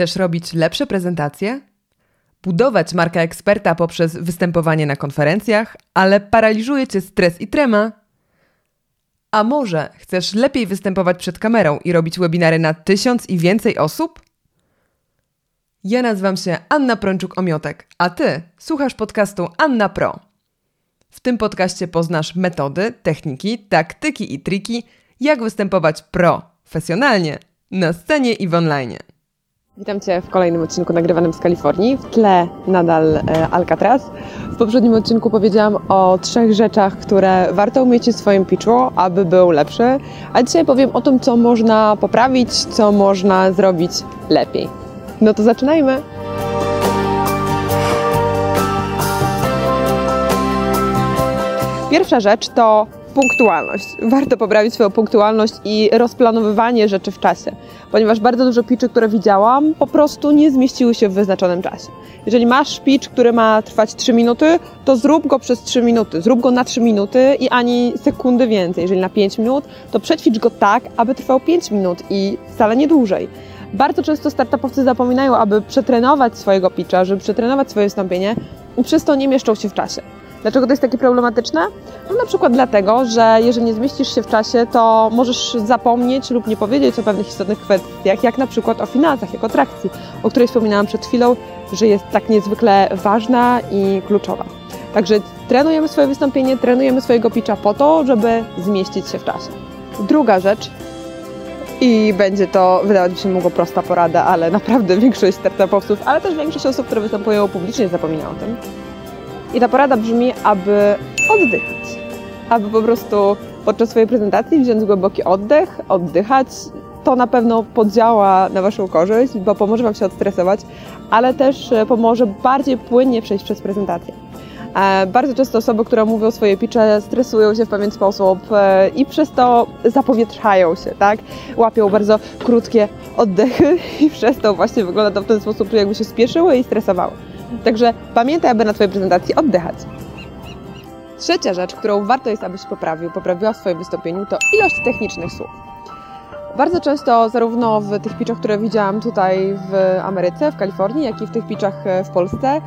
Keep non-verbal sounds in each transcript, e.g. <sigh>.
Chcesz robić lepsze prezentacje? Budować markę eksperta poprzez występowanie na konferencjach, ale paraliżuje cię stres i trema? A może chcesz lepiej występować przed kamerą i robić webinary na tysiąc i więcej osób? Ja nazywam się Anna Prączuk-Omiotek, a ty słuchasz podcastu Anna Pro. W tym podcaście poznasz metody, techniki, taktyki i triki, jak występować profesjonalnie na scenie i w online. Witam Cię w kolejnym odcinku nagrywanym z Kalifornii. W tle nadal e, Alcatraz. W poprzednim odcinku powiedziałam o trzech rzeczach, które warto umieć w swoim pitchu, aby był lepszy. A dzisiaj powiem o tym, co można poprawić, co można zrobić lepiej. No to zaczynajmy! Pierwsza rzecz to punktualność. Warto poprawić swoją punktualność i rozplanowywanie rzeczy w czasie, ponieważ bardzo dużo pitchy, które widziałam, po prostu nie zmieściły się w wyznaczonym czasie. Jeżeli masz pitch, który ma trwać 3 minuty, to zrób go przez 3 minuty, zrób go na 3 minuty i ani sekundy więcej. Jeżeli na 5 minut, to przećwicz go tak, aby trwał 5 minut i wcale nie dłużej. Bardzo często startupowcy zapominają, aby przetrenować swojego pitcha, żeby przetrenować swoje wystąpienie i przez to nie mieszczą się w czasie. Dlaczego to jest takie problematyczne? No na przykład dlatego, że jeżeli nie zmieścisz się w czasie, to możesz zapomnieć lub nie powiedzieć o pewnych istotnych kwestiach, jak na przykład o finansach, jak o trakcji, o której wspominałam przed chwilą, że jest tak niezwykle ważna i kluczowa. Także trenujemy swoje wystąpienie, trenujemy swojego pitcha po to, żeby zmieścić się w czasie. Druga rzecz, i będzie to, wydawać mi się mogło prosta porada, ale naprawdę <laughs> większość startupowców, ale też większość osób, które występują publicznie zapomina o tym, i ta porada brzmi, aby oddychać. Aby po prostu podczas swojej prezentacji wziąć głęboki oddech, oddychać. To na pewno podziała na Waszą korzyść, bo pomoże Wam się odstresować, ale też e, pomoże bardziej płynnie przejść przez prezentację. E, bardzo często osoby, które mówią swoje pitche, stresują się w pewien sposób e, i przez to zapowietrzają się, tak? Łapią bardzo krótkie oddechy <laughs> i przez to właśnie wygląda to w ten sposób, jakby się spieszyły i stresowały. Także pamiętaj, aby na Twojej prezentacji oddychać. Trzecia rzecz, którą warto jest, abyś poprawił, poprawiła w swoim wystąpieniu, to ilość technicznych słów. Bardzo często, zarówno w tych pitchach, które widziałam tutaj w Ameryce, w Kalifornii, jak i w tych pitchach e, w Polsce,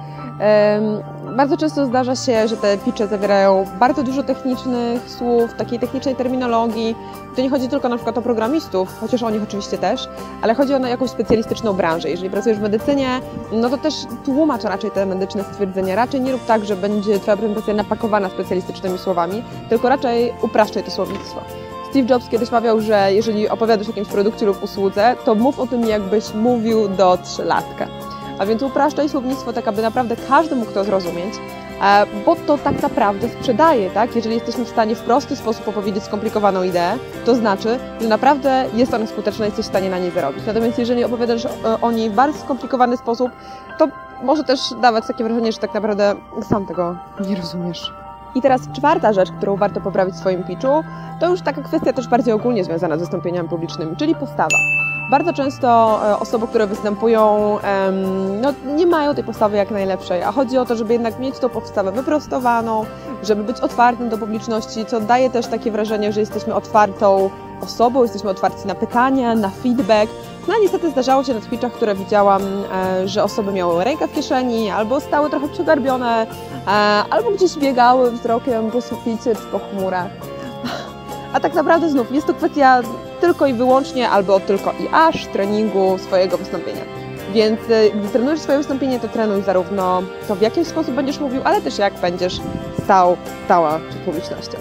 bardzo często zdarza się, że te pitche zawierają bardzo dużo technicznych słów, takiej technicznej terminologii. To nie chodzi tylko na przykład o programistów, chociaż o nich oczywiście też, ale chodzi o jakąś specjalistyczną branżę. Jeżeli pracujesz w medycynie, no to też tłumacz raczej te medyczne stwierdzenia. Raczej nie rób tak, że będzie Twoja prezentacja napakowana specjalistycznymi słowami, tylko raczej upraszczaj to słownictwo. Steve Jobs kiedyś mawiał, że jeżeli opowiadasz o jakimś produkcie lub usłudze, to mów o tym, jakbyś mówił do trzylatka. A więc upraszczaj słownictwo tak, aby naprawdę każdy mógł to zrozumieć, e, bo to tak naprawdę sprzedaje, tak? Jeżeli jesteśmy w stanie w prosty sposób opowiedzieć skomplikowaną ideę, to znaczy, że naprawdę jest ona skuteczna jesteś w stanie na niej zarobić. Natomiast jeżeli opowiadasz o niej w bardzo skomplikowany sposób, to może też dawać takie wrażenie, że tak naprawdę sam tego nie rozumiesz. I teraz czwarta rzecz, którą warto poprawić w swoim pitchu, to już taka kwestia też bardziej ogólnie związana z wystąpieniami publicznymi, czyli postawa. Bardzo często e, osoby, które występują, no, nie mają tej postawy jak najlepszej, a chodzi o to, żeby jednak mieć tą postawę wyprostowaną, żeby być otwartym do publiczności, co daje też takie wrażenie, że jesteśmy otwartą osobą, jesteśmy otwarci na pytania, na feedback. No niestety zdarzało się na pitchach, które widziałam, e, że osoby miały rękę w kieszeni, albo stały trochę przegarbione, e, albo gdzieś biegały wzrokiem po suficie czy po chmurach. A tak naprawdę znów jest to kwestia tylko i wyłącznie albo tylko i aż treningu swojego wystąpienia. Więc y, gdy trenujesz swoje wystąpienie, to trenuj zarówno to, w jaki sposób będziesz mówił, ale też jak będziesz stał, stała przed publicznością.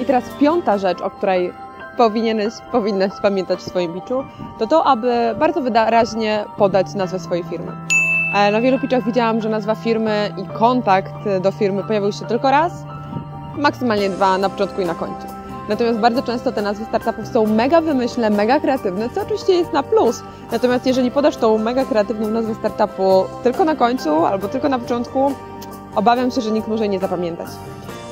I teraz piąta rzecz, o której powinieneś, powinnaś pamiętać w swoim pitchu, to to, aby bardzo wyraźnie podać nazwę swojej firmy. E, na wielu pitchach widziałam, że nazwa firmy i kontakt do firmy pojawił się tylko raz, maksymalnie dwa na początku i na końcu. Natomiast bardzo często te nazwy startupów są mega wymyślne, mega kreatywne, co oczywiście jest na plus. Natomiast jeżeli podasz tą mega kreatywną nazwę startupu tylko na końcu albo tylko na początku, obawiam się, że nikt może jej nie zapamiętać.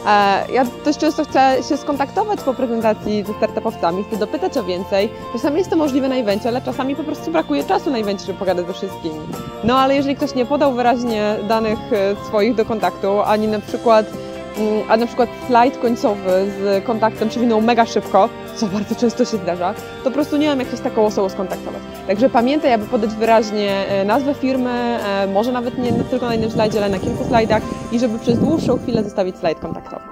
E, ja dość często chcę się skontaktować po prezentacji ze startupowcami, chcę dopytać o więcej. Czasami jest to możliwe na evencie, ale czasami po prostu brakuje czasu na evencie, żeby pogadać ze wszystkimi. No ale jeżeli ktoś nie podał wyraźnie danych e, swoich do kontaktu, ani na przykład a na przykład slajd końcowy z kontaktem przewinął mega szybko, co bardzo często się zdarza, to po prostu nie wiem, jak się z taką osobą skontaktować. Także pamiętaj, aby podać wyraźnie e, nazwę firmy, e, może nawet nie tylko na jednym slajdzie, ale na kilku slajdach i żeby przez dłuższą chwilę zostawić slajd kontaktowy.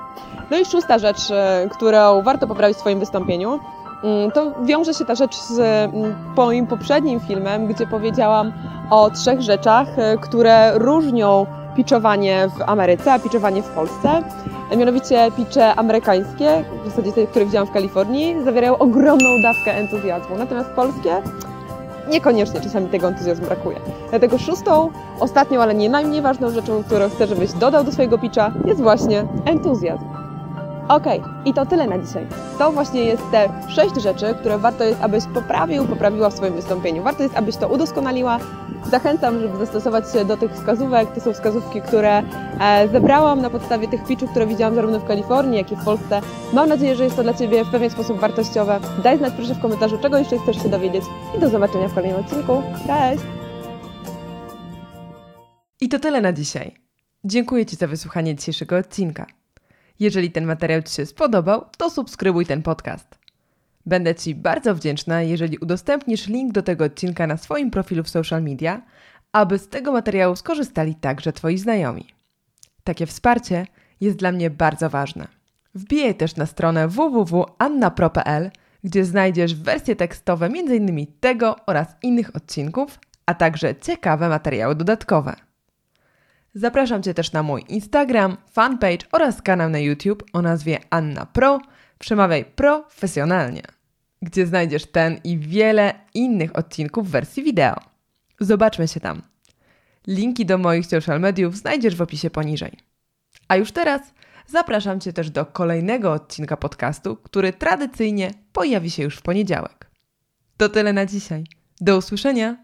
No i szósta rzecz, e, którą warto poprawić w swoim wystąpieniu, mm, to wiąże się ta rzecz z mm, moim poprzednim filmem, gdzie powiedziałam o trzech rzeczach, które różnią pitchowanie w Ameryce, a pitchowanie w Polsce. Mianowicie pitche amerykańskie, w zasadzie te, które widziałam w Kalifornii, zawierają ogromną dawkę entuzjazmu, natomiast polskie niekoniecznie czasami tego entuzjazmu brakuje. Dlatego szóstą, ostatnią, ale nie najmniej ważną rzeczą, którą chcę, żebyś dodał do swojego pitcha, jest właśnie entuzjazm. Ok, i to tyle na dzisiaj. To właśnie jest te sześć rzeczy, które warto jest, abyś poprawił, poprawiła w swoim wystąpieniu. Warto jest, abyś to udoskonaliła. Zachęcam, żeby zastosować się do tych wskazówek. To są wskazówki, które e, zebrałam na podstawie tych pitchów, które widziałam zarówno w Kalifornii, jak i w Polsce. Mam nadzieję, że jest to dla Ciebie w pewien sposób wartościowe. Daj znać proszę w komentarzu, czego jeszcze chcesz się dowiedzieć i do zobaczenia w kolejnym odcinku. Cześć! I to tyle na dzisiaj. Dziękuję Ci za wysłuchanie dzisiejszego odcinka. Jeżeli ten materiał Ci się spodobał, to subskrybuj ten podcast. Będę Ci bardzo wdzięczna, jeżeli udostępnisz link do tego odcinka na swoim profilu w social media, aby z tego materiału skorzystali także Twoi znajomi. Takie wsparcie jest dla mnie bardzo ważne. Wbijaj też na stronę www.annapro.pl, gdzie znajdziesz wersje tekstowe m.in. tego oraz innych odcinków, a także ciekawe materiały dodatkowe. Zapraszam Cię też na mój Instagram, fanpage oraz kanał na YouTube o nazwie Anna Pro. Przemawiaj profesjonalnie, gdzie znajdziesz ten i wiele innych odcinków w wersji wideo. Zobaczmy się tam. Linki do moich social mediów znajdziesz w opisie poniżej. A już teraz zapraszam Cię też do kolejnego odcinka podcastu, który tradycyjnie pojawi się już w poniedziałek. To tyle na dzisiaj. Do usłyszenia!